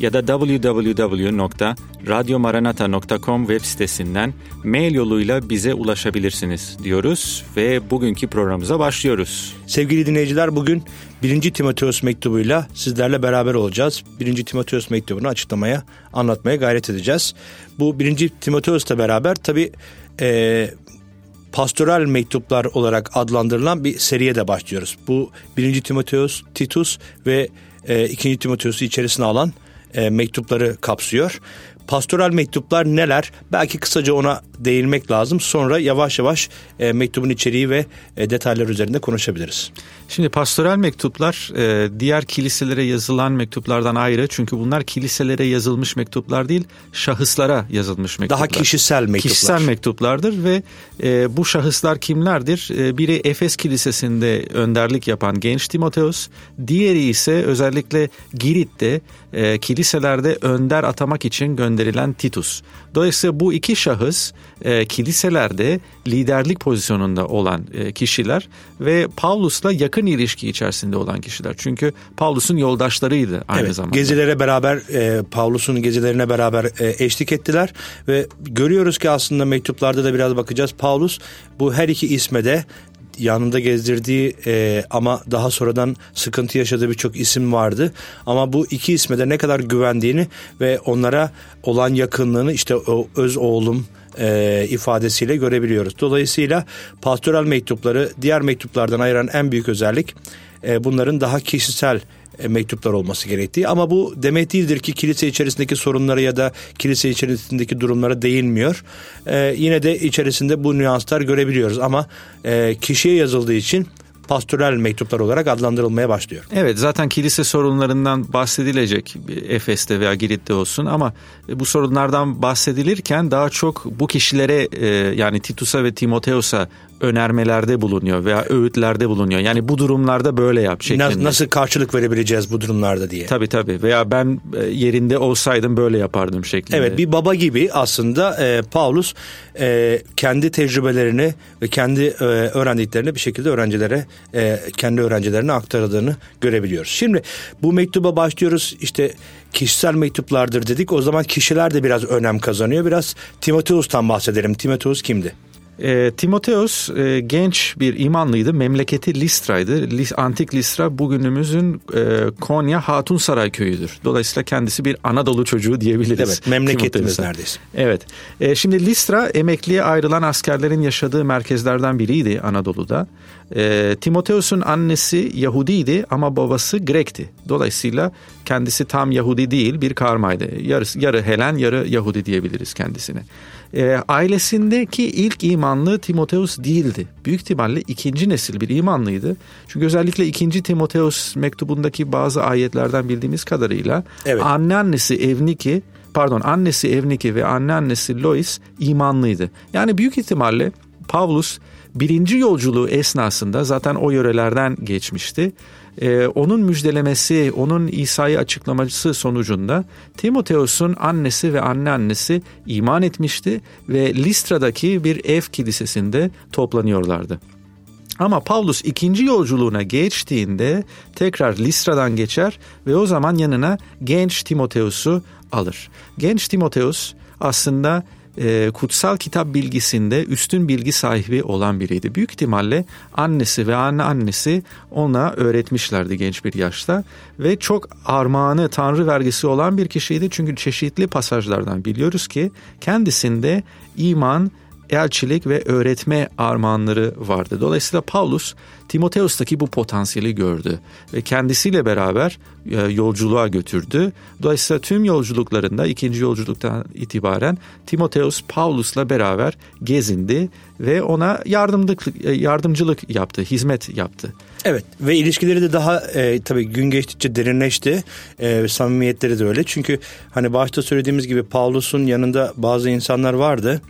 ya da www.radyomaranata.com web sitesinden mail yoluyla bize ulaşabilirsiniz diyoruz ve bugünkü programımıza başlıyoruz. Sevgili dinleyiciler bugün 1. Timoteos mektubuyla sizlerle beraber olacağız. 1. Timoteos mektubunu açıklamaya, anlatmaya gayret edeceğiz. Bu 1. Timoteos'la beraber tabi e, pastoral mektuplar olarak adlandırılan bir seriye de başlıyoruz. Bu 1. Timoteos, Titus ve e, 2. Timoteos'u içerisine alan e, mektupları kapsıyor. Pastoral mektuplar neler? Belki kısaca ona değinmek lazım. Sonra yavaş yavaş e, mektubun içeriği ve e, detaylar üzerinde konuşabiliriz. Şimdi pastoral mektuplar e, diğer kiliselere yazılan mektuplardan ayrı. Çünkü bunlar kiliselere yazılmış mektuplar değil, şahıslara yazılmış mektuplar. Daha kişisel mektuplar. Kişisel mektuplardır ve e, bu şahıslar kimlerdir? E, biri Efes Kilisesi'nde önderlik yapan genç Timoteos, diğeri ise özellikle Girit'te e, kiliselerde önder atamak için gönderilen Titus. Dolayısıyla bu iki şahıs e, kiliselerde liderlik pozisyonunda olan e, kişiler ve Pavlus'la yakın ilişki içerisinde olan kişiler. Çünkü Pavlus'un yoldaşlarıydı aynı Evet, zamanda. gezilere beraber e, Pavlus'un gezilerine beraber e, eşlik ettiler ve görüyoruz ki aslında mektuplarda da biraz bakacağız. Pavlus bu her iki isme de yanında gezdirdiği e, ama daha sonradan sıkıntı yaşadığı birçok isim vardı. Ama bu iki isme de ne kadar güvendiğini ve onlara olan yakınlığını işte o öz oğlum e, ifadesiyle görebiliyoruz. Dolayısıyla pastoral mektupları diğer mektuplardan ayıran en büyük özellik e, bunların daha kişisel e, mektuplar olması gerektiği ama bu demek değildir ki kilise içerisindeki sorunlara ya da kilise içerisindeki durumlara değinmiyor. E, yine de içerisinde bu nüanslar görebiliyoruz ama e, kişiye yazıldığı için pastoral mektuplar olarak adlandırılmaya başlıyor. Evet zaten kilise sorunlarından bahsedilecek Efes'te veya Girit'te olsun ama bu sorunlardan bahsedilirken daha çok bu kişilere e, yani Titus'a ve Timoteos'a önermelerde bulunuyor veya öğütlerde bulunuyor. Yani bu durumlarda böyle yap şeklinde. Na- Nasıl karşılık verebileceğiz bu durumlarda diye. Tabii tabii veya ben e, yerinde olsaydım böyle yapardım şeklinde. Evet bir baba gibi aslında e, Paulus e, kendi tecrübelerini ve kendi e, öğrendiklerini bir şekilde öğrencilere e, kendi öğrencilerine aktardığını görebiliyoruz. Şimdi bu mektuba başlıyoruz işte kişisel mektuplardır dedik o zaman kişiler de biraz önem kazanıyor. Biraz Timoteus'tan bahsedelim. Timoteus kimdi? E, Timoteos e, genç bir imanlıydı. Memleketi Listra'ydı. Lis, Antik Listra bugünümüzün e, Konya Hatunsaray köyüdür. Dolayısıyla kendisi bir Anadolu çocuğu diyebiliriz. Evet memleketimiz neredeyse. Evet. E, şimdi Listra emekliye ayrılan askerlerin yaşadığı merkezlerden biriydi Anadolu'da. E, Timoteos'un annesi Yahudiydi ama babası Grek'ti. Dolayısıyla kendisi tam Yahudi değil bir karmaydı. Yarı, yarı Helen yarı Yahudi diyebiliriz kendisine. E, ailesindeki ilk imanlı Timoteus değildi. Büyük ihtimalle ikinci nesil bir imanlıydı. Çünkü özellikle ikinci Timoteus mektubundaki bazı ayetlerden bildiğimiz kadarıyla Evet. anneannesi Evniki pardon annesi Evniki ve anneannesi Lois imanlıydı. Yani büyük ihtimalle Pavlus birinci yolculuğu esnasında zaten o yörelerden geçmişti. Ee, onun müjdelemesi, onun İsa'yı açıklaması sonucunda Timoteos'un annesi ve anneannesi iman etmişti ve Listra'daki bir ev kilisesinde toplanıyorlardı. Ama Pavlus ikinci yolculuğuna geçtiğinde tekrar Listra'dan geçer ve o zaman yanına genç Timoteus'u alır. Genç Timoteus aslında e, kutsal kitap bilgisinde üstün bilgi sahibi olan biriydi. Büyük ihtimalle annesi ve anne annesi ona öğretmişlerdi genç bir yaşta ve çok armağanı tanrı vergisi olan bir kişiydi. Çünkü çeşitli pasajlardan biliyoruz ki kendisinde iman, elçilik ve öğretme armağanları vardı. Dolayısıyla Paulus Timoteus'taki bu potansiyeli gördü ve kendisiyle beraber e, yolculuğa götürdü. Dolayısıyla tüm yolculuklarında ikinci yolculuktan itibaren Timoteus Paulus'la beraber gezindi ve ona yardımcılık, e, yardımcılık yaptı, hizmet yaptı. Evet ve ilişkileri de daha e, tabii gün geçtikçe derinleşti. E, samimiyetleri de öyle. Çünkü hani başta söylediğimiz gibi Paulus'un yanında bazı insanlar vardı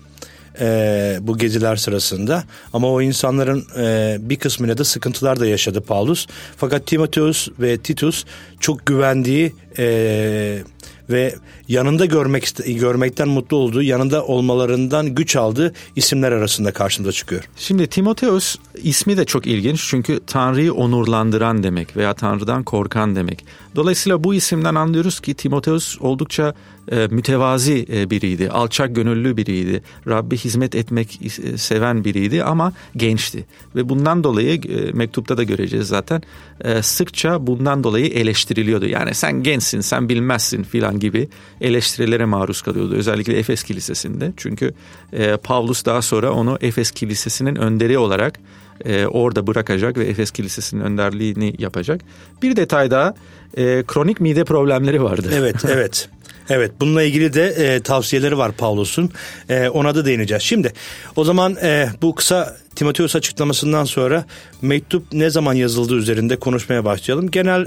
e, bu geziler sırasında. Ama o insanların e, bir kısmıyla da sıkıntılar da yaşadı Paulus. Fakat Timoteus ve Titus çok güvendiği e, ve yanında görmek görmekten mutlu olduğu, yanında olmalarından güç aldığı isimler arasında karşımıza çıkıyor. Şimdi Timoteus ismi de çok ilginç çünkü Tanrı'yı onurlandıran demek veya Tanrı'dan korkan demek. Dolayısıyla bu isimden anlıyoruz ki Timoteus oldukça e, mütevazi e, biriydi, alçak gönüllü biriydi, Rabbi hizmet etmek e, seven biriydi ama gençti. Ve bundan dolayı e, mektupta da göreceğiz zaten e, sıkça bundan dolayı eleştiriliyordu. Yani sen gençsin, sen bilmezsin filan gibi eleştirilere maruz kalıyordu. Özellikle Efes Kilisesi'nde. Çünkü e, Pavlus daha sonra onu Efes Kilisesi'nin önderi olarak e, orada bırakacak ve Efes Kilisesi'nin önderliğini yapacak. Bir detay daha e, kronik mide problemleri vardı. Evet, evet. Evet bununla ilgili de e, tavsiyeleri var Pavlus'un. E, ona da değineceğiz. Şimdi o zaman e, bu kısa Timoteus açıklamasından sonra mektup ne zaman yazıldığı üzerinde konuşmaya başlayalım. Genel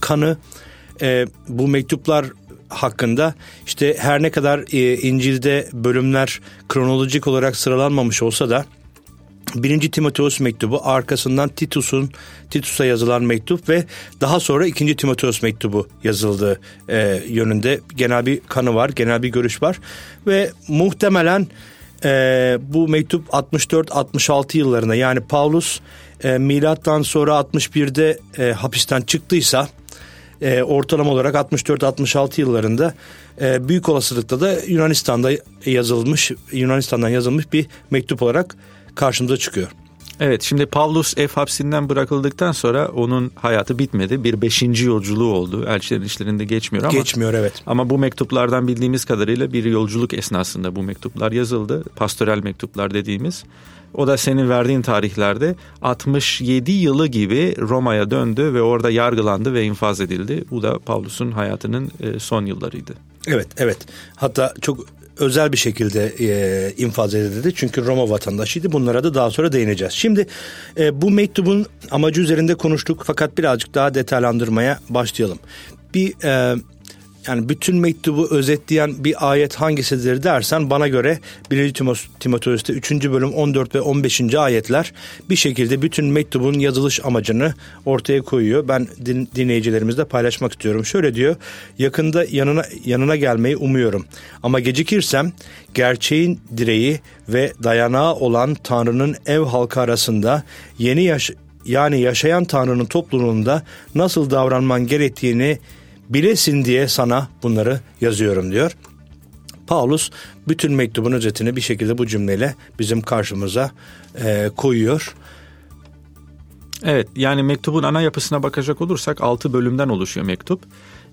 kanı e, bu mektuplar hakkında işte her ne kadar e, İncil'de bölümler kronolojik olarak sıralanmamış olsa da Birinci Timoteus mektubu arkasından Titus'un Titus'a yazılan mektup ve daha sonra ikinci Timoteus mektubu yazıldığı e, yönünde. Genel bir kanı var, genel bir görüş var ve muhtemelen e, bu mektup 64-66 yıllarında yani Paulus e, milattan sonra 61'de e, hapisten çıktıysa e, ortalama olarak 64-66 yıllarında e, büyük olasılıkla da Yunanistan'da yazılmış Yunanistan'dan yazılmış bir mektup olarak karşımıza çıkıyor. Evet şimdi Pavlus ev hapsinden bırakıldıktan sonra onun hayatı bitmedi. Bir beşinci yolculuğu oldu. Elçilerin işlerinde geçmiyor ama. Geçmiyor evet. Ama bu mektuplardan bildiğimiz kadarıyla bir yolculuk esnasında bu mektuplar yazıldı. Pastoral mektuplar dediğimiz. O da senin verdiğin tarihlerde 67 yılı gibi Roma'ya döndü ve orada yargılandı ve infaz edildi. Bu da Pavlus'un hayatının e, son yıllarıydı. Evet, evet. Hatta çok özel bir şekilde e, infaz edildi. Çünkü Roma vatandaşıydı. Bunlara da daha sonra değineceğiz. Şimdi e, bu mektubun amacı üzerinde konuştuk fakat birazcık daha detaylandırmaya başlayalım. Bir e, yani bütün mektubu özetleyen bir ayet hangisidir dersen bana göre 1. Timoteus'ta 3. bölüm 14 ve 15. ayetler bir şekilde bütün mektubun yazılış amacını ortaya koyuyor. Ben din, dinleyicilerimizle paylaşmak istiyorum. Şöyle diyor. Yakında yanına yanına gelmeyi umuyorum. Ama gecikirsem gerçeğin direği ve dayanağı olan Tanrı'nın ev halkı arasında yeni yaş yani yaşayan Tanrı'nın topluluğunda nasıl davranman gerektiğini bilesin diye sana bunları yazıyorum diyor. Paulus bütün mektubun özetini bir şekilde bu cümleyle bizim karşımıza e, koyuyor. Evet yani mektubun ana yapısına bakacak olursak altı bölümden oluşuyor mektup.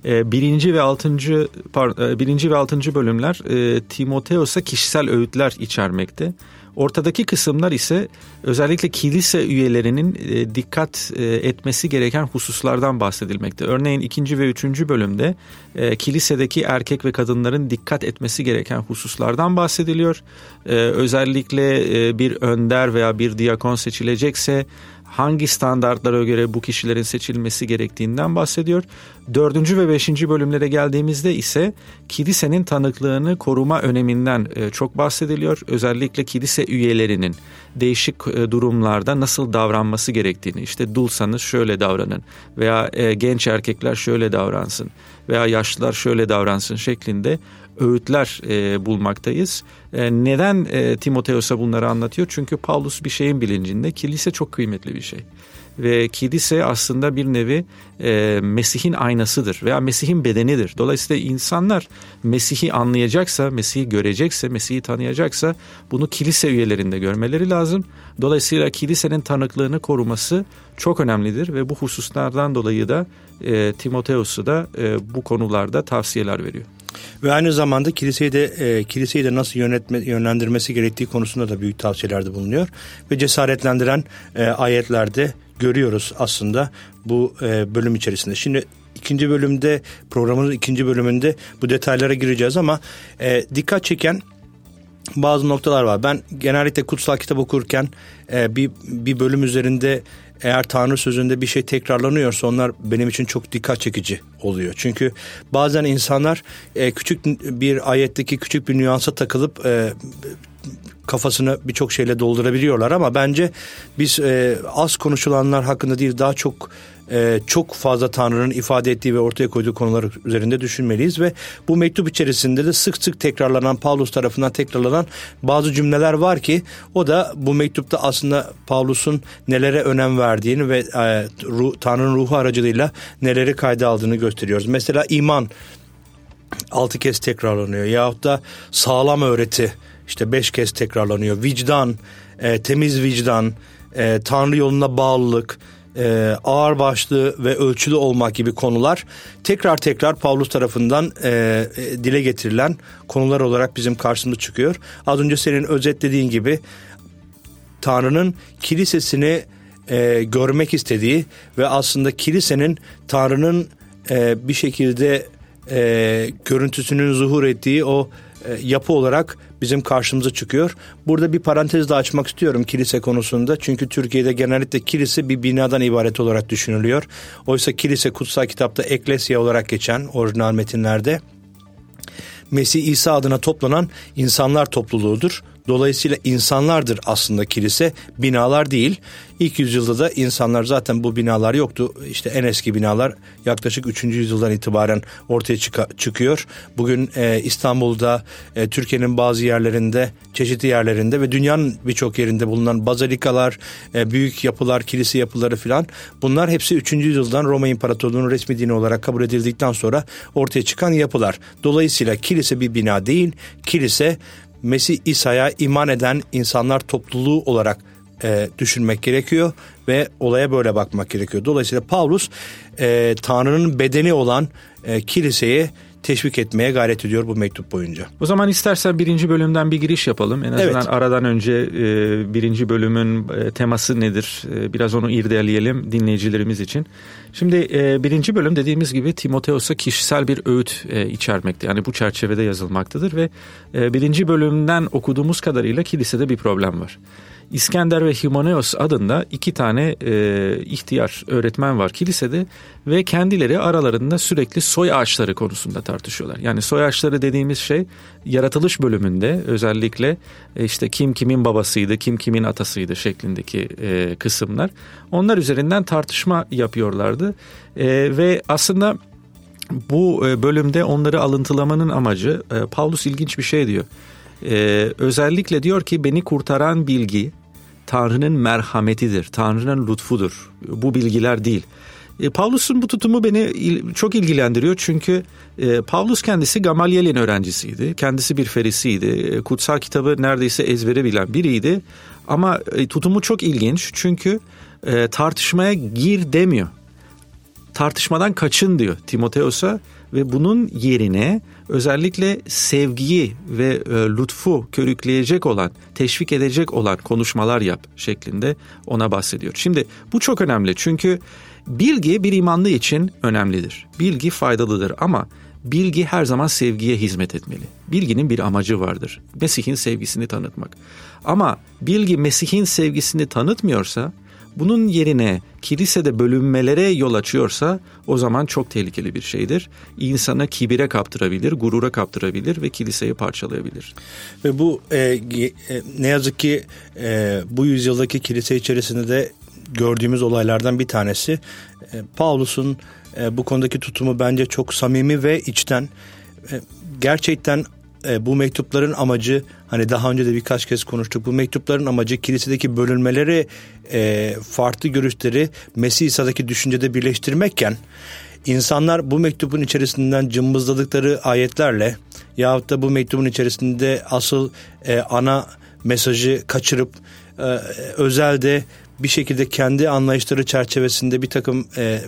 E, birinci ve altıncı e, birinci ve altıncı bölümler e, Timoteos'a kişisel öğütler içermekte. Ortadaki kısımlar ise özellikle kilise üyelerinin dikkat etmesi gereken hususlardan bahsedilmekte. Örneğin ikinci ve üçüncü bölümde kilisedeki erkek ve kadınların dikkat etmesi gereken hususlardan bahsediliyor. Özellikle bir önder veya bir diyakon seçilecekse hangi standartlara göre bu kişilerin seçilmesi gerektiğinden bahsediyor. Dördüncü ve beşinci bölümlere geldiğimizde ise kilisenin tanıklığını koruma öneminden e, çok bahsediliyor. Özellikle kilise üyelerinin değişik e, durumlarda nasıl davranması gerektiğini işte dulsanız şöyle davranın veya e, genç erkekler şöyle davransın veya yaşlılar şöyle davransın şeklinde öğütler e, bulmaktayız. E, neden e, Timoteos'a bunları anlatıyor? Çünkü Paulus bir şeyin bilincinde kilise çok kıymetli bir şey. ve kilise aslında bir nevi e, Mesih'in aynasıdır veya Mesih'in bedenidir. Dolayısıyla insanlar Mesih'i anlayacaksa, Mesih'i görecekse, Mesih'i tanıyacaksa bunu kilise üyelerinde görmeleri lazım. Dolayısıyla kilisenin tanıklığını koruması çok önemlidir ve bu hususlardan dolayı da e, Timoteus'u da e, bu konularda tavsiyeler veriyor. Ve aynı zamanda kiliseyi de e, kiliseyi de nasıl yönetme, yönlendirmesi gerektiği konusunda da büyük tavsiyelerde bulunuyor ve cesaretlendiren e, ayetlerde görüyoruz aslında bu e, bölüm içerisinde. Şimdi ikinci bölümde programın ikinci bölümünde bu detaylara gireceğiz ama e, dikkat çeken bazı noktalar var. Ben genellikle kutsal kitap okurken e, bir bir bölüm üzerinde eğer Tanrı sözünde bir şey tekrarlanıyorsa onlar benim için çok dikkat çekici oluyor. Çünkü bazen insanlar e, küçük bir ayetteki küçük bir nüansa takılıp e, kafasını birçok şeyle doldurabiliyorlar ama bence biz e, az konuşulanlar hakkında değil daha çok e, çok fazla Tanrı'nın ifade ettiği ve ortaya koyduğu konular üzerinde düşünmeliyiz ve bu mektup içerisinde de sık sık tekrarlanan Paulus tarafından tekrarlanan bazı cümleler var ki o da bu mektupta aslında Paulus'un nelere önem verdiğini ve e, ruh, Tanrı'nın ruhu aracılığıyla neleri kayda aldığını gösteriyoruz. Mesela iman altı kez tekrarlanıyor yahut da sağlam öğreti işte beş kez tekrarlanıyor. Vicdan, e, temiz vicdan, e, Tanrı yoluna bağlılık, e, ağırbaşlı ve ölçülü olmak gibi konular tekrar tekrar Pavlus tarafından e, e, dile getirilen konular olarak bizim karşımıza çıkıyor. Az önce senin özetlediğin gibi Tanrı'nın kilisesini e, görmek istediği ve aslında kilisenin Tanrı'nın e, bir şekilde e, görüntüsünün zuhur ettiği o yapı olarak bizim karşımıza çıkıyor. Burada bir parantez de açmak istiyorum kilise konusunda. Çünkü Türkiye'de genellikle kilise bir binadan ibaret olarak düşünülüyor. Oysa kilise kutsal kitapta eklesya olarak geçen orijinal metinlerde Mesih İsa adına toplanan insanlar topluluğudur. Dolayısıyla insanlardır aslında kilise, binalar değil. İlk yüzyılda da insanlar zaten bu binalar yoktu. İşte en eski binalar yaklaşık 3. yüzyıldan itibaren ortaya çıka, çıkıyor. Bugün e, İstanbul'da, e, Türkiye'nin bazı yerlerinde, çeşitli yerlerinde ve dünyanın birçok yerinde bulunan bazilikalar, e, büyük yapılar, kilise yapıları filan bunlar hepsi 3. yüzyıldan Roma İmparatorluğu'nun resmi dini olarak kabul edildikten sonra ortaya çıkan yapılar. Dolayısıyla kilise bir bina değil, kilise Mesih İsa'ya iman eden insanlar topluluğu olarak e, düşünmek gerekiyor ve olaya böyle bakmak gerekiyor. Dolayısıyla Paulus e, Tanrı'nın bedeni olan e, kiliseye teşvik etmeye gayret ediyor bu mektup boyunca. O zaman istersen birinci bölümden bir giriş yapalım. En azından evet. aradan önce e, birinci bölümün e, teması nedir? E, biraz onu irdeleyelim dinleyicilerimiz için. Şimdi e, birinci bölüm dediğimiz gibi Timoteos'a kişisel bir öğüt e, içermekte. Yani bu çerçevede yazılmaktadır ve e, birinci bölümden okuduğumuz kadarıyla kilisede bir problem var. İskender ve Himeneos adında iki tane e, ihtiyar öğretmen var kilisede ve kendileri aralarında sürekli soy ağaçları konusunda tartışıyorlar. Yani soy ağaçları dediğimiz şey yaratılış bölümünde özellikle e, işte kim kimin babasıydı, kim kimin atasıydı şeklindeki e, kısımlar. Onlar üzerinden tartışma yapıyorlardı e, ve aslında bu e, bölümde onları alıntılamanın amacı e, Paulus ilginç bir şey diyor. Ee, özellikle diyor ki beni kurtaran bilgi Tanrı'nın merhametidir, Tanrı'nın lütfudur. Bu bilgiler değil. E, Pavlus'un bu tutumu beni il, çok ilgilendiriyor çünkü e, Pavlus kendisi Gamaliel'in öğrencisiydi. Kendisi bir ferisiydi. E, kutsal kitabı neredeyse ezbere bilen biriydi. Ama e, tutumu çok ilginç çünkü e, tartışmaya gir demiyor. Tartışmadan kaçın diyor Timoteos'a ve bunun yerine özellikle sevgiyi ve e, lütfu körükleyecek olan, teşvik edecek olan konuşmalar yap şeklinde ona bahsediyor. Şimdi bu çok önemli çünkü bilgi bir imanlı için önemlidir. Bilgi faydalıdır ama bilgi her zaman sevgiye hizmet etmeli. Bilginin bir amacı vardır. Mesih'in sevgisini tanıtmak. Ama bilgi Mesih'in sevgisini tanıtmıyorsa bunun yerine kilisede bölünmelere yol açıyorsa o zaman çok tehlikeli bir şeydir. İnsana kibire kaptırabilir, gurura kaptırabilir ve kiliseyi parçalayabilir. Ve bu e, e, ne yazık ki e, bu yüzyıldaki kilise içerisinde de gördüğümüz olaylardan bir tanesi. E, Paulus'un e, bu konudaki tutumu bence çok samimi ve içten. E, gerçekten e, bu mektupların amacı hani daha önce de birkaç kez konuştuk. Bu mektupların amacı kilisedeki bölünmeleri e, farklı görüşleri Mesih İsa'daki düşüncede birleştirmekken insanlar bu mektubun içerisinden cımbızladıkları ayetlerle yahut da bu mektubun içerisinde asıl e, ana mesajı kaçırıp e, özelde bir şekilde kendi anlayışları çerçevesinde bir takım e,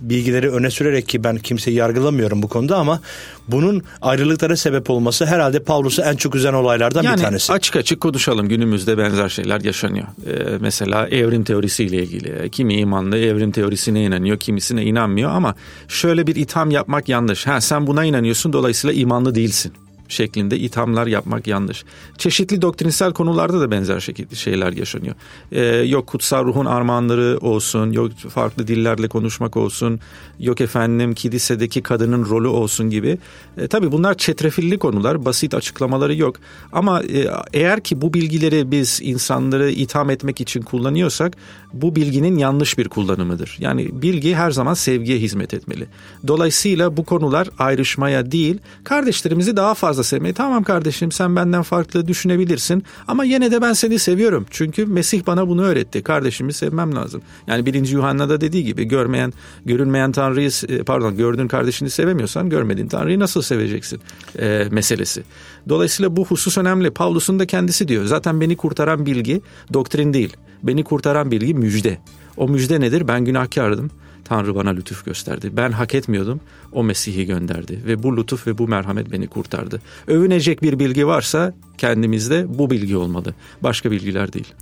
bilgileri öne sürerek ki ben kimseyi yargılamıyorum bu konuda ama bunun ayrılıklara sebep olması herhalde Pavlus'u en çok üzen olaylardan yani bir tanesi. açık açık konuşalım günümüzde benzer şeyler yaşanıyor. Ee, mesela evrim teorisiyle ilgili. Kimi imanlı evrim teorisine inanıyor, kimisine inanmıyor ama şöyle bir itham yapmak yanlış. Ha sen buna inanıyorsun dolayısıyla imanlı değilsin şeklinde ithamlar yapmak yanlış. Çeşitli doktrinsel konularda da benzer şekilde şeyler yaşanıyor. Ee, yok kutsal ruhun armağanları olsun, yok farklı dillerle konuşmak olsun, yok efendim kilisedeki kadının rolü olsun gibi. Ee, tabii bunlar çetrefilli konular, basit açıklamaları yok. Ama e, eğer ki bu bilgileri biz insanları itham etmek için kullanıyorsak bu bilginin yanlış bir kullanımıdır. Yani bilgi her zaman sevgiye hizmet etmeli. Dolayısıyla bu konular ayrışmaya değil, kardeşlerimizi daha fazla sevmeyi. Tamam kardeşim sen benden farklı düşünebilirsin ama yine de ben seni seviyorum. Çünkü Mesih bana bunu öğretti. Kardeşimi sevmem lazım. Yani birinci Yuhanna'da dediği gibi görmeyen, görünmeyen Tanrı'yı e, pardon gördüğün kardeşini sevemiyorsan görmediğin Tanrı'yı nasıl seveceksin e, meselesi. Dolayısıyla bu husus önemli. Pavlus'un da kendisi diyor. Zaten beni kurtaran bilgi doktrin değil. Beni kurtaran bilgi müjde. O müjde nedir? Ben günahkardım. Tanrı bana lütuf gösterdi. Ben hak etmiyordum. O Mesih'i gönderdi ve bu lütuf ve bu merhamet beni kurtardı. Övünecek bir bilgi varsa kendimizde bu bilgi olmalı. Başka bilgiler değil.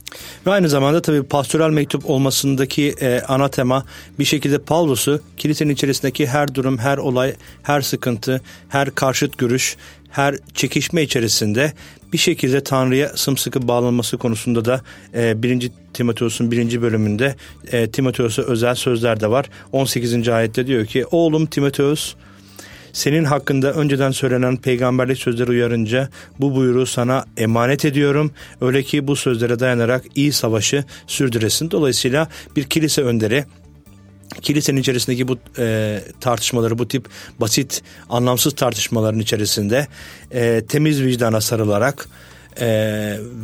Ve aynı zamanda tabii pastoral mektup olmasındaki e, ana tema bir şekilde Pavlus'u kilisenin içerisindeki her durum, her olay, her sıkıntı, her karşıt görüş, her çekişme içerisinde bir şekilde Tanrı'ya sımsıkı bağlanması konusunda da e, 1. Timoteos'un birinci bölümünde e, Timoteos'a özel sözler de var. 18. ayette diyor ki oğlum Timoteos senin hakkında önceden söylenen peygamberlik sözleri uyarınca bu buyruğu sana emanet ediyorum. Öyle ki bu sözlere dayanarak iyi savaşı sürdüresin. Dolayısıyla bir kilise önderi kilisenin içerisindeki bu e, tartışmaları, bu tip basit, anlamsız tartışmaların içerisinde e, temiz vicdana sarılarak e,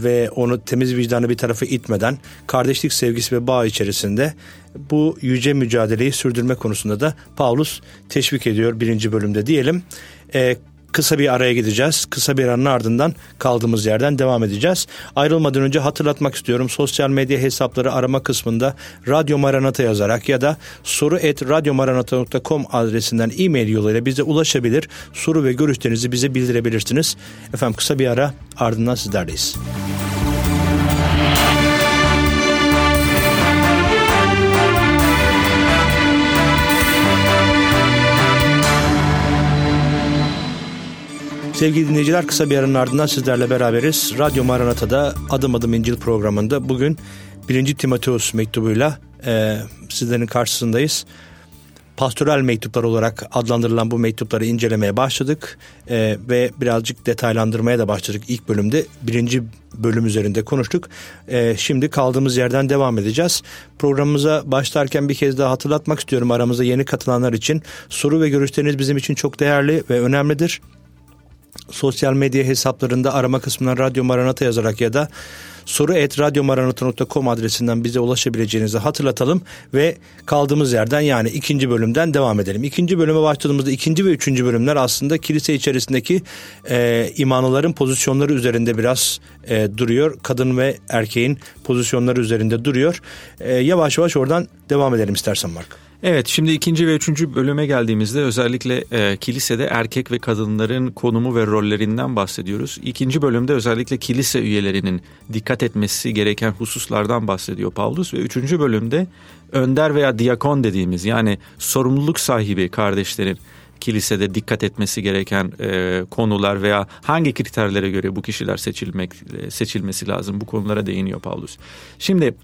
ve onu temiz vicdanı bir tarafa itmeden kardeşlik sevgisi ve bağ içerisinde bu yüce mücadeleyi sürdürme konusunda da Paulus teşvik ediyor birinci bölümde diyelim. E, Kısa bir araya gideceğiz. Kısa bir aranın ardından kaldığımız yerden devam edeceğiz. Ayrılmadan önce hatırlatmak istiyorum. Sosyal medya hesapları arama kısmında Radyo Maranata yazarak ya da soru et radyomaranata.com adresinden e-mail yoluyla bize ulaşabilir. Soru ve görüşlerinizi bize bildirebilirsiniz. Efendim kısa bir ara ardından sizlerdeyiz. Sevgili dinleyiciler kısa bir aranın ardından sizlerle beraberiz. Radyo Maranata'da Adım Adım İncil programında bugün 1. Timoteus mektubuyla e, sizlerin karşısındayız. Pastoral mektuplar olarak adlandırılan bu mektupları incelemeye başladık e, ve birazcık detaylandırmaya da başladık. İlk bölümde birinci bölüm üzerinde konuştuk. E, şimdi kaldığımız yerden devam edeceğiz. Programımıza başlarken bir kez daha hatırlatmak istiyorum aramıza yeni katılanlar için. Soru ve görüşleriniz bizim için çok değerli ve önemlidir sosyal medya hesaplarında arama kısmına Radyo Maranata yazarak ya da soru et radyomaranata.com adresinden bize ulaşabileceğinizi hatırlatalım ve kaldığımız yerden yani ikinci bölümden devam edelim. İkinci bölüme başladığımızda ikinci ve üçüncü bölümler aslında kilise içerisindeki e, imanlıların pozisyonları üzerinde biraz e, duruyor. Kadın ve erkeğin pozisyonları üzerinde duruyor. E, yavaş yavaş oradan devam edelim istersen Mark. Evet şimdi ikinci ve üçüncü bölüme geldiğimizde özellikle e, kilisede erkek ve kadınların konumu ve rollerinden bahsediyoruz. İkinci bölümde özellikle kilise üyelerinin dikkat etmesi gereken hususlardan bahsediyor Paulus ve üçüncü bölümde önder veya diakon dediğimiz yani sorumluluk sahibi kardeşlerin kilisede dikkat etmesi gereken e, konular veya hangi kriterlere göre bu kişiler seçilmek e, seçilmesi lazım bu konulara değiniyor Paulus. Şimdi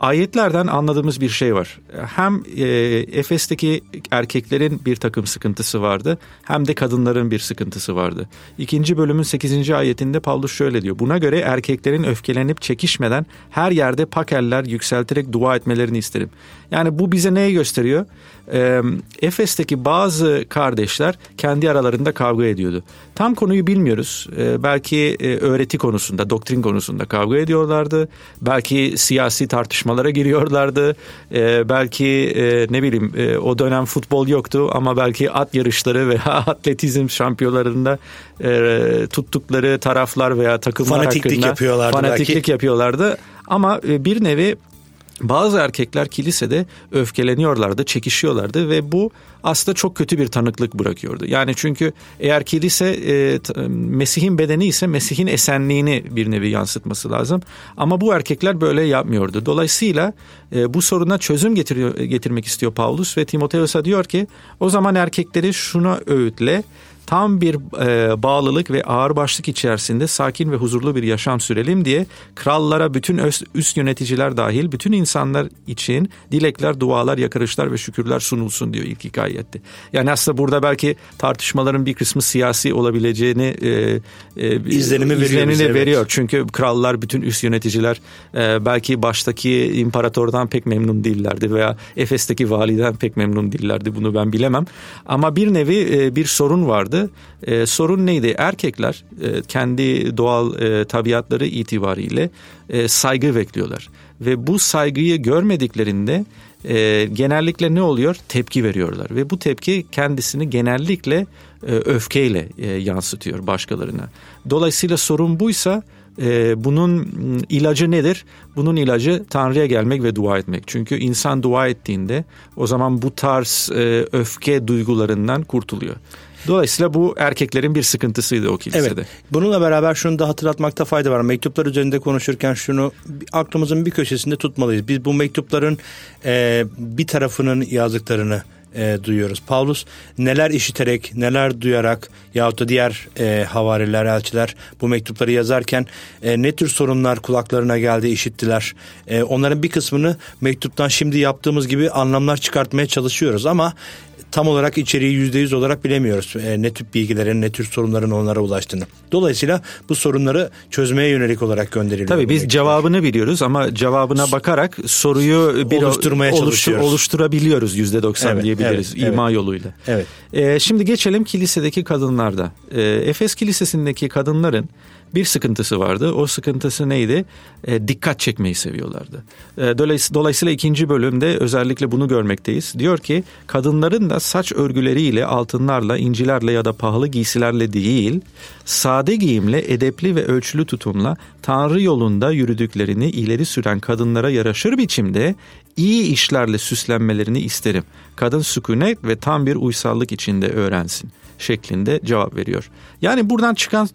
ayetlerden anladığımız bir şey var. Hem e, Efes'teki erkeklerin bir takım sıkıntısı vardı hem de kadınların bir sıkıntısı vardı. İkinci bölümün 8. ayetinde Paulus şöyle diyor. Buna göre erkeklerin öfkelenip çekişmeden her yerde pakeller yükselterek dua etmelerini isterim. Yani bu bize neyi gösteriyor? E, Efes'teki bazı kardeşler kendi aralarında kavga ediyordu. Tam konuyu bilmiyoruz. E, belki e, öğreti konusunda, doktrin konusunda kavga ediyorlardı. Belki siyasi tartışmalara giriyorlardı. E, belki e, ne bileyim e, o dönem futbol yoktu ama belki at yarışları veya atletizm şampiyonlarında e, tuttukları taraflar veya takımlar Fanatiklik hakkında yapıyorlardı fanatiklik belki. yapıyorlardı. Ama e, bir nevi bazı erkekler kilisede öfkeleniyorlardı, çekişiyorlardı ve bu aslında çok kötü bir tanıklık bırakıyordu. Yani çünkü eğer kilise e, t- Mesih'in bedeni ise Mesih'in esenliğini bir nevi yansıtması lazım. Ama bu erkekler böyle yapmıyordu. Dolayısıyla e, bu soruna çözüm getiriyor, getirmek istiyor Paulus ve Timoteos'a diyor ki o zaman erkekleri şuna öğütle tam bir e, bağlılık ve ağırbaşlık içerisinde sakin ve huzurlu bir yaşam sürelim diye krallara, bütün üst, üst yöneticiler dahil bütün insanlar için dilekler, dualar, yakarışlar ve şükürler sunulsun diyor ilk iki ayette. Yani aslında burada belki tartışmaların bir kısmı siyasi olabileceğini e, e, İzlenimi veriyor izlenimi bize, evet. veriyor. Çünkü krallar, bütün üst yöneticiler e, belki baştaki imparatordan pek memnun değillerdi veya Efes'teki validen pek memnun değillerdi. Bunu ben bilemem. Ama bir nevi e, bir sorun vardı. E, sorun neydi? Erkekler e, kendi doğal e, tabiatları itibariyle e, saygı bekliyorlar. Ve bu saygıyı görmediklerinde e, genellikle ne oluyor? Tepki veriyorlar. Ve bu tepki kendisini genellikle e, öfkeyle e, yansıtıyor başkalarına. Dolayısıyla sorun buysa e, bunun m, ilacı nedir? Bunun ilacı Tanrı'ya gelmek ve dua etmek. Çünkü insan dua ettiğinde o zaman bu tarz e, öfke duygularından kurtuluyor. Dolayısıyla bu erkeklerin bir sıkıntısıydı o kilisede. Evet. Bununla beraber şunu da hatırlatmakta fayda var. Mektuplar üzerinde konuşurken şunu aklımızın bir köşesinde tutmalıyız. Biz bu mektupların e, bir tarafının yazdıklarını e, duyuyoruz. Paulus neler işiterek, neler duyarak yahut da diğer e, havariler, elçiler bu mektupları yazarken e, ne tür sorunlar kulaklarına geldi, işittiler. E, onların bir kısmını mektuptan şimdi yaptığımız gibi anlamlar çıkartmaya çalışıyoruz ama tam olarak içeriği yüzde yüz olarak bilemiyoruz. E, ne tür bilgilerin, ne tür sorunların onlara ulaştığını. Dolayısıyla bu sorunları çözmeye yönelik olarak gönderiliyor. Tabii biz cevabını biliyoruz ama cevabına bakarak soruyu bir Oluşturmaya oluştur- çalışıyoruz. oluşturabiliyoruz yüzde doksan Evet, diyebiliriz evet, ima yoluyla. Evet. Ee, şimdi geçelim kilisedeki kadınlarda. Ee, Efes Kilisesi'ndeki kadınların bir sıkıntısı vardı. O sıkıntısı neydi? Ee, dikkat çekmeyi seviyorlardı. Ee, dolayıs- dolayısıyla ikinci bölümde özellikle bunu görmekteyiz. Diyor ki kadınların da saç örgüleriyle, altınlarla, incilerle ya da pahalı giysilerle değil, sade giyimle, edepli ve ölçülü tutumla Tanrı yolunda yürüdüklerini ileri süren kadınlara yaraşır biçimde iyi işlerle süslenmelerini isterim. Kadın sükunet ve tam bir uysallık içinde öğrensin şeklinde cevap veriyor. Yani buradan çıkan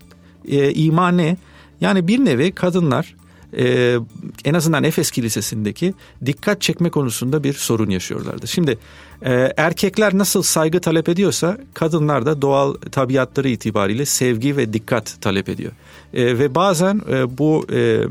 e, ima ne? Yani bir nevi kadınlar e, en azından Efes Kilisesi'ndeki dikkat çekme konusunda bir sorun yaşıyorlardı. Şimdi e, erkekler nasıl saygı talep ediyorsa kadınlar da doğal tabiatları itibariyle sevgi ve dikkat talep ediyor. E, ve bazen e, bu e,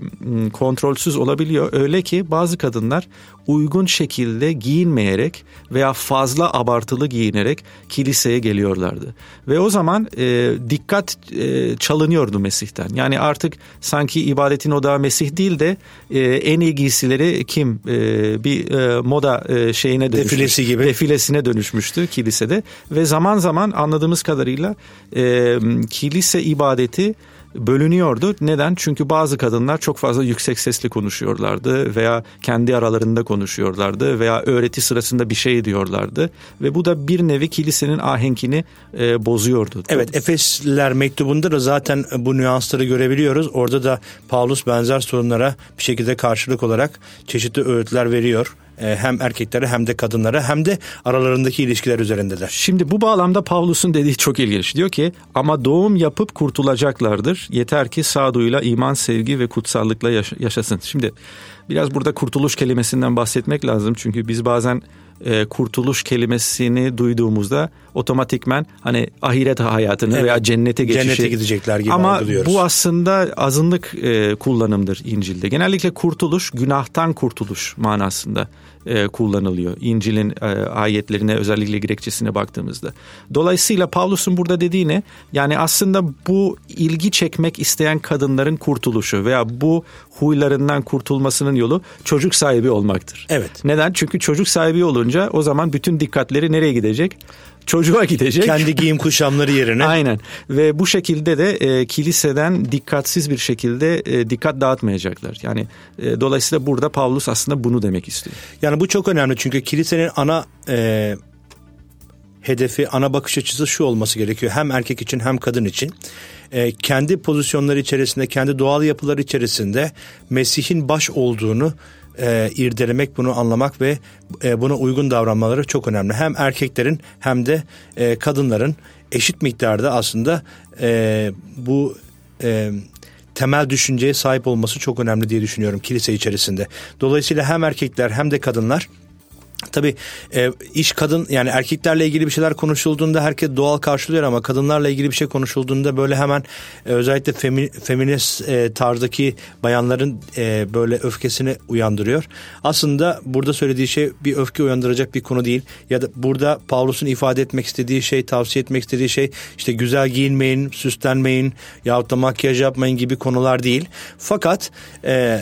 kontrolsüz olabiliyor. Öyle ki bazı kadınlar uygun şekilde giyinmeyerek veya fazla abartılı giyinerek kiliseye geliyorlardı. Ve o zaman e, dikkat e, çalınıyordu Mesih'ten. Yani artık sanki ibadetin odağı Mesih değil de e, en iyi giysileri kim e, bir e, moda e, şeyine dönüşmüş. Defilesi gibi. Defilesine dönüşmüştü kilisede ve zaman zaman anladığımız kadarıyla e, kilise ibadeti bölünüyordu. Neden? Çünkü bazı kadınlar çok fazla yüksek sesli konuşuyorlardı veya kendi aralarında konuşuyorlardı veya öğreti sırasında bir şey diyorlardı ve bu da bir nevi kilisenin ahenkini e, bozuyordu. Evet Efesliler mektubunda da zaten bu nüansları görebiliyoruz. Orada da Paulus benzer sorunlara bir şekilde karşılık olarak çeşitli öğütler veriyor. Ee, Hem erkeklere hem de kadınlara hem de aralarındaki ilişkiler üzerindeler. Şimdi bu bağlamda Pavlus'un dediği çok ilginç. Diyor ki ama doğum yapıp kurtulacaklardır. Yeter ki sağduyuyla iman, sevgi ve kutsallıkla yaş- yaşasın. Şimdi biraz burada kurtuluş kelimesinden bahsetmek lazım. Çünkü biz bazen e, kurtuluş kelimesini duyduğumuzda otomatikmen hani ahiret hayatını Evet. veya cennete geçişi. Cennete gidecekler gibi Ama algılıyoruz. bu aslında azınlık e, kullanımdır İncil'de. Genellikle kurtuluş günahtan kurtuluş manasında e, kullanılıyor. İncil'in e, ayetlerine özellikle gerekçesine baktığımızda. Dolayısıyla Pavlus'un burada dediği ne? Yani aslında bu ilgi çekmek isteyen kadınların kurtuluşu veya bu huylarından kurtulmasının yolu çocuk sahibi olmaktır. Evet. Neden? Çünkü çocuk sahibi olunca o zaman bütün dikkatleri nereye gidecek? çocuğa gidecek. Kendi giyim kuşamları yerine. Aynen ve bu şekilde de e, kiliseden dikkatsiz bir şekilde e, dikkat dağıtmayacaklar. Yani e, dolayısıyla burada Pavlus aslında bunu demek istiyor. Yani bu çok önemli çünkü kilisenin ana e, hedefi, ana bakış açısı şu olması gerekiyor. Hem erkek için hem kadın için. E, kendi pozisyonları içerisinde, kendi doğal yapıları içerisinde Mesih'in baş olduğunu e, irdelemek, bunu anlamak ve e, buna uygun davranmaları çok önemli. Hem erkeklerin hem de e, kadınların eşit miktarda aslında e, bu e, temel düşünceye sahip olması çok önemli diye düşünüyorum kilise içerisinde. Dolayısıyla hem erkekler hem de kadınlar Tabii e, iş kadın yani erkeklerle ilgili bir şeyler konuşulduğunda herkes doğal karşılıyor ama kadınlarla ilgili bir şey konuşulduğunda böyle hemen e, özellikle femi, feminist e, tarzdaki bayanların e, böyle öfkesini uyandırıyor. Aslında burada söylediği şey bir öfke uyandıracak bir konu değil ya da burada Pavlus'un ifade etmek istediği şey, tavsiye etmek istediği şey işte güzel giyinmeyin, süslenmeyin yahut da makyaj yapmayın gibi konular değil. Fakat e,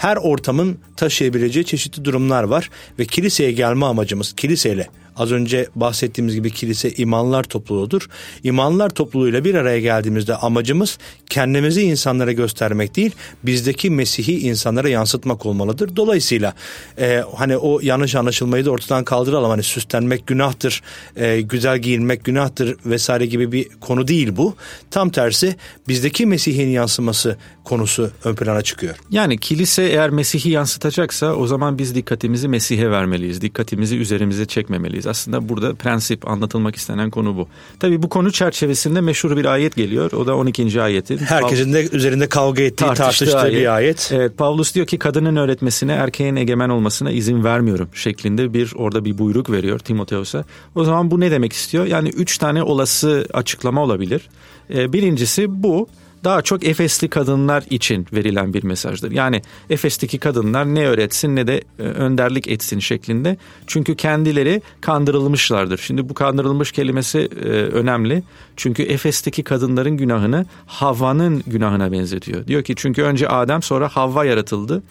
her ortamın taşıyabileceği çeşitli durumlar var ve kiliseye gelme amacımız kiliseyle Az önce bahsettiğimiz gibi kilise imanlar topluluğudur. İmanlar topluluğuyla bir araya geldiğimizde amacımız kendimizi insanlara göstermek değil, bizdeki Mesih'i insanlara yansıtmak olmalıdır. Dolayısıyla e, hani o yanlış anlaşılmayı da ortadan kaldıralım. Hani süslenmek günahtır, e, güzel giyinmek günahtır vesaire gibi bir konu değil bu. Tam tersi bizdeki Mesih'in yansıması konusu ön plana çıkıyor. Yani kilise eğer Mesih'i yansıtacaksa o zaman biz dikkatimizi Mesih'e vermeliyiz. Dikkatimizi üzerimize çekmemeliyiz. Aslında burada prensip anlatılmak istenen konu bu. Tabi bu konu çerçevesinde meşhur bir ayet geliyor. O da 12. ayeti. Herkesin de üzerinde kavga ettiği, tartıştığı, ayet. bir ayet. Evet, Pavlus diyor ki kadının öğretmesine erkeğin egemen olmasına izin vermiyorum şeklinde bir orada bir buyruk veriyor Timoteos'a. O zaman bu ne demek istiyor? Yani üç tane olası açıklama olabilir. Ee, birincisi bu daha çok Efesli kadınlar için verilen bir mesajdır. Yani Efes'teki kadınlar ne öğretsin ne de e, önderlik etsin şeklinde. Çünkü kendileri kandırılmışlardır. Şimdi bu kandırılmış kelimesi e, önemli. Çünkü Efes'teki kadınların günahını Havva'nın günahına benzetiyor. Diyor ki çünkü önce Adem sonra Havva yaratıldı.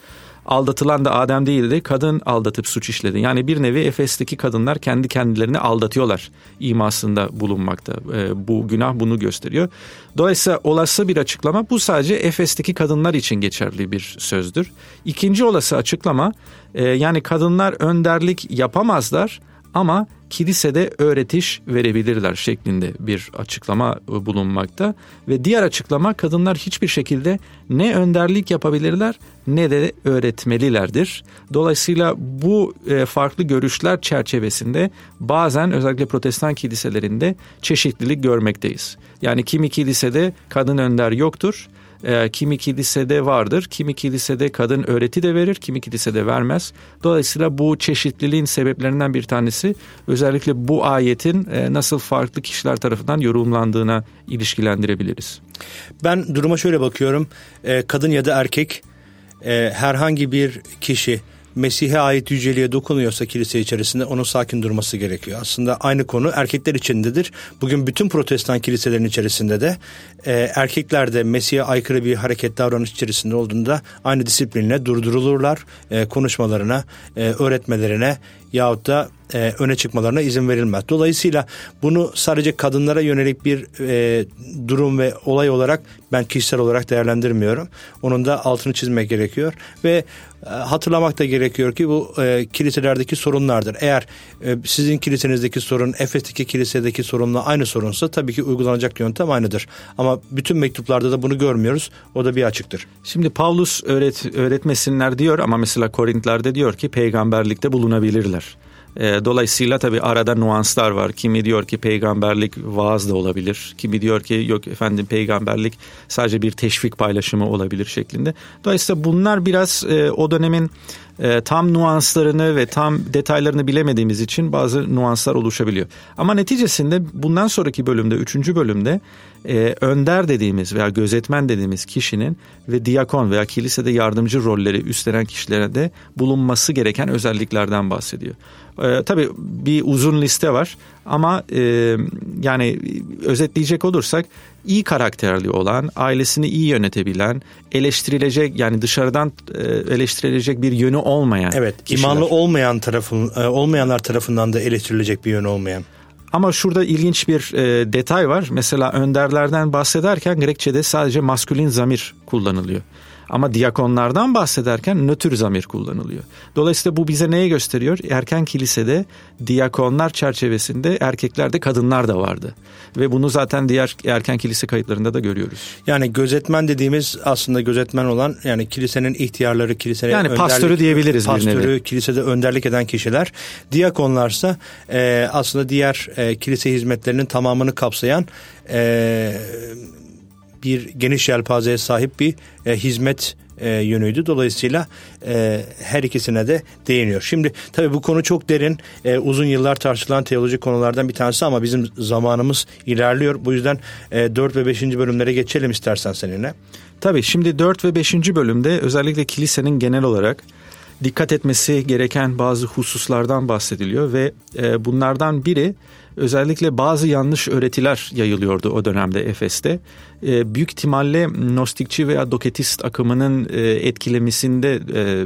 Aldatılan da Adem değildi, kadın aldatıp suç işledi. Yani bir nevi Efes'teki kadınlar kendi kendilerini aldatıyorlar imasında bulunmakta. E, bu günah bunu gösteriyor. Dolayısıyla olası bir açıklama bu sadece Efes'teki kadınlar için geçerli bir sözdür. İkinci olası açıklama e, yani kadınlar önderlik yapamazlar ama kilisede öğretiş verebilirler şeklinde bir açıklama bulunmakta. Ve diğer açıklama kadınlar hiçbir şekilde ne önderlik yapabilirler ne de öğretmelilerdir. Dolayısıyla bu e, farklı görüşler çerçevesinde bazen özellikle protestan kiliselerinde çeşitlilik görmekteyiz. Yani kimi kilisede kadın önder yoktur e, kimi kilisede vardır, kimi kilisede kadın öğreti de verir, kimi kilisede vermez. Dolayısıyla bu çeşitliliğin sebeplerinden bir tanesi özellikle bu ayetin e, nasıl farklı kişiler tarafından yorumlandığına ilişkilendirebiliriz. Ben duruma şöyle bakıyorum. E, kadın ya da erkek e, herhangi bir kişi Mesih'e ait yüceliğe dokunuyorsa kilise içerisinde onun sakin durması gerekiyor. Aslında aynı konu erkekler içindedir. Bugün bütün protestan kiliselerin içerisinde de e, erkekler de Mesih'e aykırı bir hareket davranış içerisinde olduğunda aynı disiplinle durdurulurlar. E, konuşmalarına, e, öğretmelerine yahut da e, öne çıkmalarına izin verilmez. Dolayısıyla bunu sadece kadınlara yönelik bir e, durum ve olay olarak ben kişisel olarak değerlendirmiyorum. Onun da altını çizmek gerekiyor ve e, hatırlamak da gerekiyor ki bu e, kiliselerdeki sorunlardır. Eğer e, sizin kilisenizdeki sorun Efes'teki kilisedeki sorunla aynı sorunsa tabii ki uygulanacak yöntem aynıdır. Ama bütün mektuplarda da bunu görmüyoruz. O da bir açıktır. Şimdi Paulus öğret, öğretmesinler diyor ama mesela Korintlerde diyor ki peygamberlikte bulunabilirler. E, dolayısıyla tabii arada nuanslar var. Kimi diyor ki peygamberlik vaaz da olabilir. Kimi diyor ki yok efendim peygamberlik sadece bir teşvik paylaşımı olabilir şeklinde. Dolayısıyla bunlar biraz e, o dönemin e, tam nuanslarını ve tam detaylarını bilemediğimiz için bazı nuanslar oluşabiliyor. Ama neticesinde bundan sonraki bölümde, üçüncü bölümde e, önder dediğimiz veya gözetmen dediğimiz kişinin ve diyakon veya kilisede yardımcı rolleri üstlenen kişilere de bulunması gereken özelliklerden bahsediyor. E, tabii bir uzun liste var ama e, yani özetleyecek olursak iyi karakterli olan, ailesini iyi yönetebilen, eleştirilecek yani dışarıdan e, eleştirilecek bir yönü olmayan Evet, kişiler. imanlı olmayan tarafın e, olmayanlar tarafından da eleştirilecek bir yönü olmayan. Ama şurada ilginç bir e, detay var. Mesela önderlerden bahsederken Grekçe'de sadece maskülin zamir kullanılıyor. Ama diakonlardan bahsederken nötr zamir kullanılıyor. Dolayısıyla bu bize neye gösteriyor? Erken kilisede diakonlar çerçevesinde erkeklerde kadınlar da vardı. Ve bunu zaten diğer erken kilise kayıtlarında da görüyoruz. Yani gözetmen dediğimiz aslında gözetmen olan yani kilisenin ihtiyarları, kilisenin yani önderlik, pastörü diyebiliriz pastörü, bir nevi. kilisede önderlik eden kişiler. Diakonlarsa e, aslında diğer e, kilise hizmetlerinin tamamını kapsayan e, bir geniş yelpazeye sahip bir e, hizmet e, yönüydü. Dolayısıyla e, her ikisine de değiniyor. Şimdi tabii bu konu çok derin, e, uzun yıllar tartışılan teolojik konulardan bir tanesi ama bizim zamanımız ilerliyor. Bu yüzden e, 4 ve 5. bölümlere geçelim istersen seninle. Tabii şimdi 4 ve 5. bölümde özellikle kilisenin genel olarak dikkat etmesi gereken bazı hususlardan bahsediliyor ve e, bunlardan biri özellikle bazı yanlış öğretiler yayılıyordu o dönemde Efes'te. E, büyük ihtimalle Nostikçi veya Doketist akımının e, etkilemesinde e, e,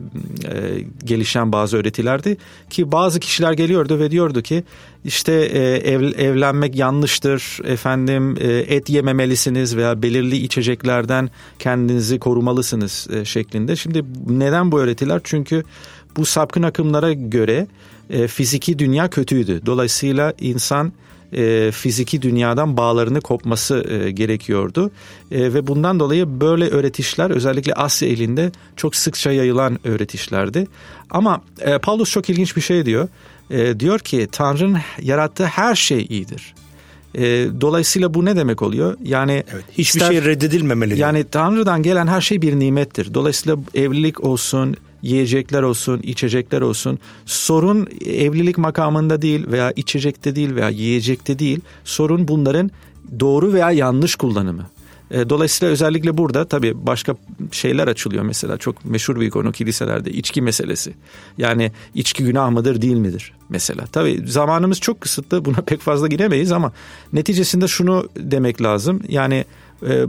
gelişen bazı öğretilerdi ki bazı kişiler geliyordu ve diyordu ki işte e, ev, evlenmek yanlıştır efendim e, et yememelisiniz veya belirli içeceklerden kendinizi korumalısınız e, şeklinde. Şimdi neden bu öğretiler? Çünkü bu sapkın akımlara göre e, fiziki dünya kötüydü. Dolayısıyla insan e, fiziki dünyadan bağlarını kopması e, gerekiyordu. E, ve bundan dolayı böyle öğretişler özellikle Asya elinde çok sıkça yayılan öğretişlerdi. Ama e, Paulus çok ilginç bir şey diyor. E, diyor ki Tanrı'nın yarattığı her şey iyidir. E, dolayısıyla bu ne demek oluyor? Yani evet, hiçbir ister, şey reddedilmemeli. Yani Tanrı'dan gelen her şey bir nimettir. Dolayısıyla evlilik olsun, yiyecekler olsun, içecekler olsun. Sorun evlilik makamında değil veya içecekte değil veya yiyecekte değil. Sorun bunların doğru veya yanlış kullanımı. E, dolayısıyla özellikle burada tabii başka şeyler açılıyor mesela çok meşhur bir konu kiliselerde içki meselesi. Yani içki günah mıdır değil midir mesela. Tabii zamanımız çok kısıtlı buna pek fazla giremeyiz ama neticesinde şunu demek lazım. Yani e,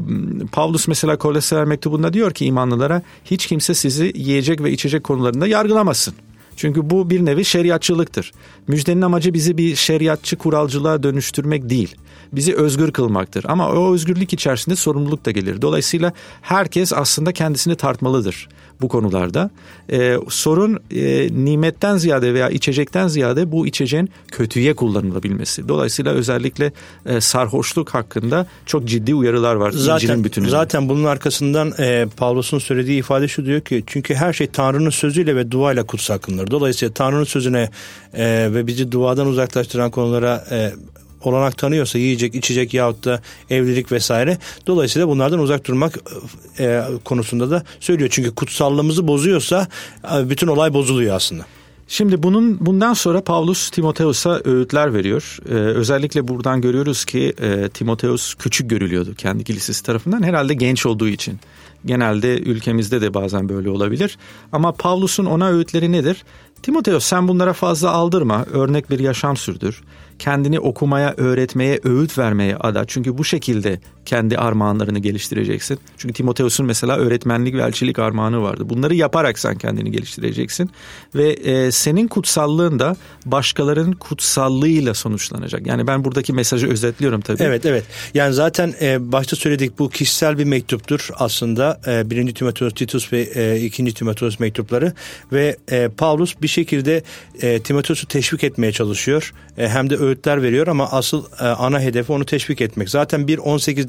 Pavlus mesela Kolosyalar mektubunda diyor ki imanlılara hiç kimse sizi yiyecek ve içecek konularında yargılamasın. Çünkü bu bir nevi şeriatçılıktır. Müjdenin amacı bizi bir şeriatçı kuralcılığa dönüştürmek değil bizi özgür kılmaktır. Ama o özgürlük içerisinde sorumluluk da gelir. Dolayısıyla herkes aslında kendisini tartmalıdır bu konularda. Ee, sorun e, nimetten ziyade veya içecekten ziyade bu içeceğin kötüye kullanılabilmesi. Dolayısıyla özellikle e, sarhoşluk hakkında çok ciddi uyarılar var zaten, bütününde. Zaten bunun arkasından e, Pavlos'un söylediği ifade şu diyor ki çünkü her şey Tanrı'nın sözüyle ve duayla kutsal kılınır. Dolayısıyla Tanrı'nın sözüne e, ve bizi duadan uzaklaştıran konulara e, olanak tanıyorsa yiyecek, içecek yahut da evlilik vesaire. Dolayısıyla bunlardan uzak durmak e, konusunda da söylüyor. Çünkü kutsallığımızı bozuyorsa e, bütün olay bozuluyor aslında. Şimdi bunun bundan sonra Paulus Timoteus'a öğütler veriyor. Ee, özellikle buradan görüyoruz ki e, Timoteus küçük görülüyordu kendi kilisesi tarafından herhalde genç olduğu için. Genelde ülkemizde de bazen böyle olabilir. Ama Pavlus'un ona öğütleri nedir? Timoteus sen bunlara fazla aldırma, örnek bir yaşam sürdür kendini okumaya, öğretmeye, öğüt vermeye ada. Çünkü bu şekilde kendi armağanlarını geliştireceksin. Çünkü Timoteus'un mesela öğretmenlik ve elçilik armağanı vardı. Bunları yaparak sen kendini geliştireceksin. Ve e, senin kutsallığın da başkalarının kutsallığıyla sonuçlanacak. Yani ben buradaki mesajı özetliyorum tabii. Evet evet. Yani zaten e, başta söyledik bu kişisel bir mektuptur aslında. E, 1. Timoteus, Titus ve e, 2. Timoteus mektupları. Ve e, Paulus bir şekilde e, Timoteus'u teşvik etmeye çalışıyor. E, hem de öğütler veriyor ama asıl e, ana hedefi onu teşvik etmek. Zaten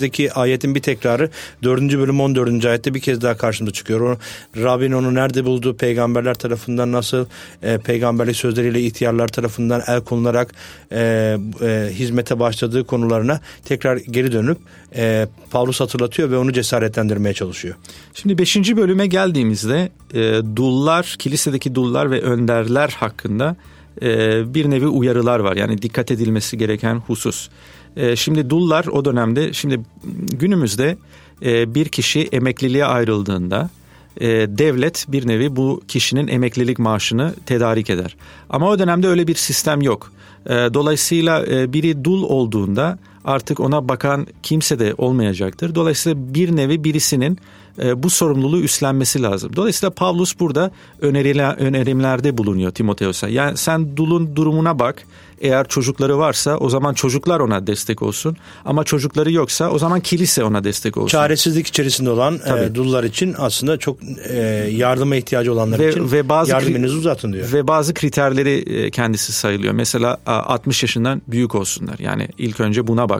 1.18'deki ayetin bir tekrarı 4. bölüm 14. ayette bir kez daha karşımıza çıkıyor. O, Rabbin onu nerede buldu? Peygamberler tarafından nasıl e, peygamberlik sözleriyle ihtiyarlar tarafından el konularak e, e, hizmete başladığı konularına tekrar geri dönüp e, Paulus hatırlatıyor ve onu cesaretlendirmeye çalışıyor. Şimdi 5. bölüme geldiğimizde e, dullar, kilisedeki dullar ve önderler hakkında e, bir nevi uyarılar var. Yani dikkat edilmesi gereken husus. E, şimdi dullar o dönemde şimdi günümüzde e, bir kişi emekliliğe ayrıldığında devlet bir nevi bu kişinin emeklilik maaşını tedarik eder. Ama o dönemde öyle bir sistem yok. dolayısıyla biri dul olduğunda artık ona bakan kimse de olmayacaktır. Dolayısıyla bir nevi birisinin e, bu sorumluluğu üstlenmesi lazım. Dolayısıyla Pavlus burada öneriler, önerimlerde bulunuyor Timoteos'a. Yani sen dulun durumuna bak. Eğer çocukları varsa o zaman çocuklar ona destek olsun. Ama çocukları yoksa o zaman kilise ona destek olsun. Çaresizlik içerisinde olan e, dullar için aslında çok e, yardıma ihtiyacı olanlar ve, için ve bazı yardımınızı uzatın diyor. Ve bazı kriterleri e, kendisi sayılıyor. Mesela 60 yaşından büyük olsunlar. Yani ilk önce buna bak.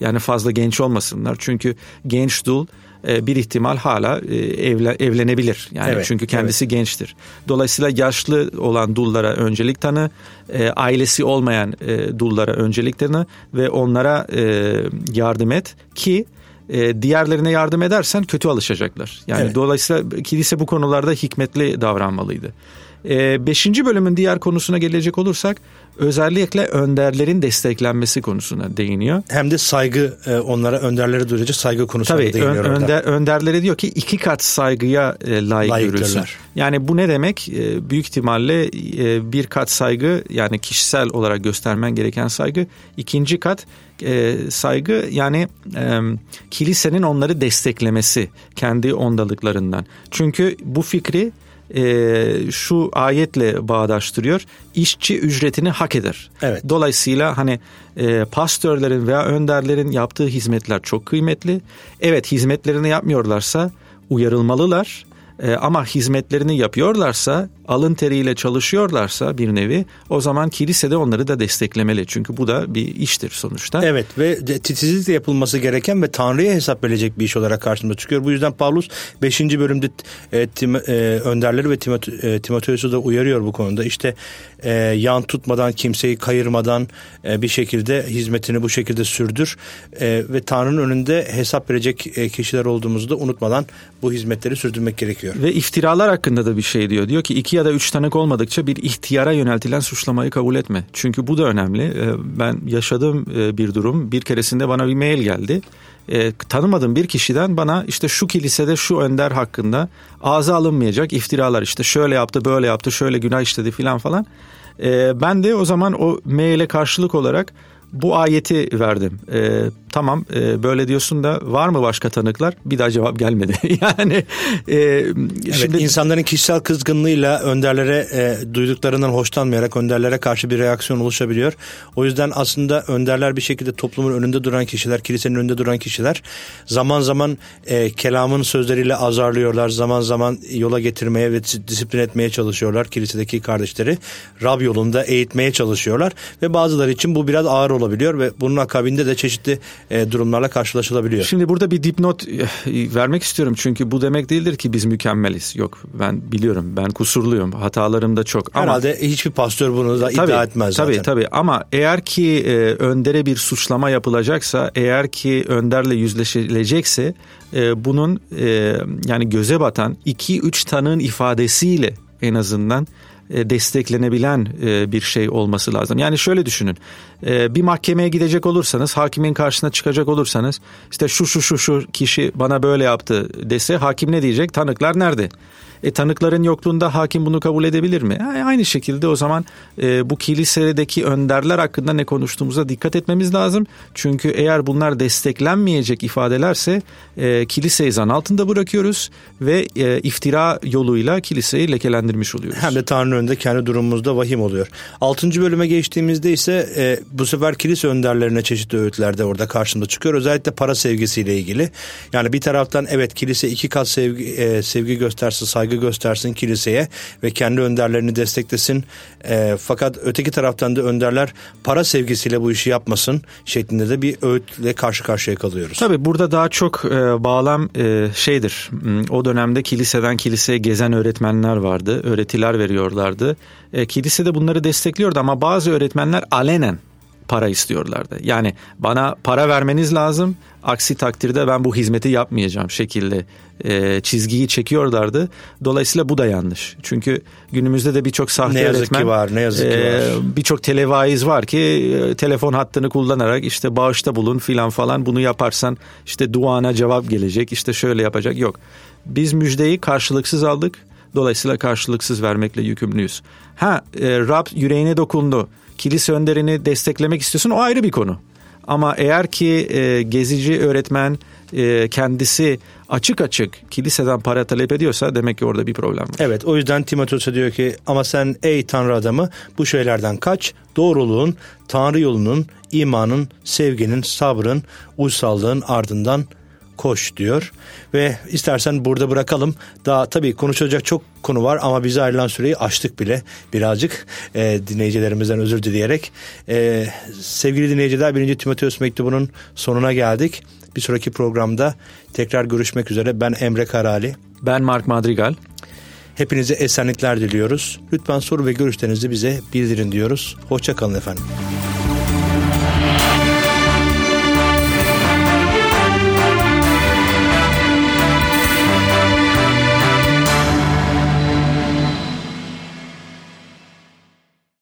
Yani fazla genç olmasınlar. Çünkü genç dul e, bir ihtimal hala e, evle, evlenebilir. Yani evet, çünkü kendisi evet. gençtir. Dolayısıyla yaşlı olan dullara öncelik tanı, e, ailesi olmayan dullara öncelik tanı ve onlara yardım et ki diğerlerine yardım edersen kötü alışacaklar. Yani evet. dolayısıyla kilise bu konularda hikmetli davranmalıydı. Beşinci bölümün diğer konusuna gelecek olursak özellikle önderlerin desteklenmesi konusuna değiniyor. Hem de saygı e, onlara önderlere duyulacak saygı konusuna Tabii, değiniyor. Tabii önder, önderlere diyor ki iki kat saygıya e, layık görülsün. Yani bu ne demek? E, büyük ihtimalle bir kat saygı yani kişisel olarak göstermen gereken saygı. ikinci kat saygı yani kilisenin onları desteklemesi kendi ondalıklarından. Çünkü bu fikri e, şu ayetle bağdaştırıyor. İşçi ücretini hak eder. Evet. Dolayısıyla hani e, pastörlerin veya önderlerin yaptığı hizmetler çok kıymetli. Evet hizmetlerini yapmıyorlarsa uyarılmalılar. E, ama hizmetlerini yapıyorlarsa alın teriyle çalışıyorlarsa bir nevi o zaman kilise de onları da desteklemeli. Çünkü bu da bir iştir sonuçta. Evet ve titizlikle yapılması gereken ve Tanrı'ya hesap verecek bir iş olarak karşımıza çıkıyor. Bu yüzden Paulus 5. bölümde e, tim, e, önderleri ve Timote, e, Timoteus'u da uyarıyor bu konuda. İşte e, yan tutmadan, kimseyi kayırmadan e, bir şekilde hizmetini bu şekilde sürdür. E, ve Tanrı'nın önünde hesap verecek e, kişiler olduğumuzu da unutmadan bu hizmetleri sürdürmek gerekiyor. Ve iftiralar hakkında da bir şey diyor. Diyor ki iki ya da üç tanık olmadıkça bir ihtiyara yöneltilen suçlamayı kabul etme. Çünkü bu da önemli. Ee, ben yaşadığım e, bir durum. Bir keresinde bana bir mail geldi. E, tanımadığım bir kişiden bana işte şu kilisede şu önder hakkında ağza alınmayacak iftiralar işte şöyle yaptı böyle yaptı şöyle günah işledi filan falan. E, ben de o zaman o maile karşılık olarak bu ayeti verdim. E, tamam e, böyle diyorsun da var mı başka tanıklar? Bir daha cevap gelmedi. yani e, evet, şimdi insanların kişisel kızgınlığıyla önderlere e, duyduklarından hoşlanmayarak önderlere karşı bir reaksiyon oluşabiliyor. O yüzden aslında önderler bir şekilde toplumun önünde duran kişiler, kilisenin önünde duran kişiler zaman zaman e, kelamın sözleriyle azarlıyorlar. Zaman zaman yola getirmeye ve disiplin etmeye çalışıyorlar kilisedeki kardeşleri. Rab yolunda eğitmeye çalışıyorlar ve bazıları için bu biraz ağır olabiliyor ve bunun akabinde de çeşitli e, durumlarla karşılaşılabiliyor. Şimdi burada bir dipnot e, vermek istiyorum çünkü bu demek değildir ki biz mükemmeliz. Yok ben biliyorum ben kusurluyum hatalarım da çok. Ama, Herhalde hiçbir pastör bunu da tabii, iddia etmez zaten. Tabii tabii ama eğer ki e, öndere bir suçlama yapılacaksa eğer ki önderle yüzleşilecekse e, bunun e, yani göze batan 2-3 tanığın ifadesiyle en azından desteklenebilen e, bir şey olması lazım. Yani şöyle düşünün. E, bir mahkemeye gidecek olursanız, hakimin karşısına çıkacak olursanız işte şu şu şu şu kişi bana böyle yaptı dese hakim ne diyecek? Tanıklar nerede? E, tanıkların yokluğunda hakim bunu kabul edebilir mi? Yani aynı şekilde o zaman e, bu kilisedeki önderler hakkında ne konuştuğumuza dikkat etmemiz lazım. Çünkü eğer bunlar desteklenmeyecek ifadelerse e, kiliseyi zan altında bırakıyoruz ve e, iftira yoluyla kiliseyi lekelendirmiş oluyoruz. Hem de Tanrı önünde kendi durumumuzda vahim oluyor. Altıncı bölüme geçtiğimizde ise e, bu sefer kilise önderlerine çeşitli öğütlerde orada karşımda çıkıyor. Özellikle para sevgisiyle ilgili. Yani bir taraftan evet kilise iki kat sevgi, e, sevgi gösterse saygı saygı göstersin kiliseye ve kendi önderlerini desteklesin. E, fakat öteki taraftan da önderler para sevgisiyle bu işi yapmasın şeklinde de bir öğütle karşı karşıya kalıyoruz. Tabii burada daha çok e, bağlam e, şeydir. Hmm, o dönemde kiliseden kiliseye gezen öğretmenler vardı. Öğretiler veriyorlardı. E, kilise de bunları destekliyordu ama bazı öğretmenler alenen para istiyorlardı. Yani bana para vermeniz lazım. Aksi takdirde ben bu hizmeti yapmayacağım şekilde e, çizgiyi çekiyorlardı. Dolayısıyla bu da yanlış. Çünkü günümüzde de birçok sahte ne yazık öğretmen, ki var, ne yazık ki e, var. Birçok televaiz var ki e, telefon hattını kullanarak işte bağışta bulun filan falan bunu yaparsan işte duana cevap gelecek işte şöyle yapacak yok. Biz müjdeyi karşılıksız aldık. Dolayısıyla karşılıksız vermekle yükümlüyüz. Ha e, Rab yüreğine dokundu kilise önderini desteklemek istiyorsun o ayrı bir konu. Ama eğer ki e, gezici öğretmen e, kendisi açık açık kiliseden para talep ediyorsa demek ki orada bir problem var. Evet o yüzden Timoteos'a diyor ki ama sen ey Tanrı adamı bu şeylerden kaç. Doğruluğun, Tanrı yolunun, imanın, sevginin, sabrın, uysallığın ardından koş diyor. Ve istersen burada bırakalım. Daha tabii konuşulacak çok konu var ama bize ayrılan süreyi açtık bile birazcık e, dinleyicilerimizden özür dileyerek. E, sevgili dinleyiciler 1. Timoteos mektubunun sonuna geldik. Bir sonraki programda tekrar görüşmek üzere. Ben Emre Karali. Ben Mark Madrigal. Hepinize esenlikler diliyoruz. Lütfen soru ve görüşlerinizi bize bildirin diyoruz. Hoşçakalın efendim.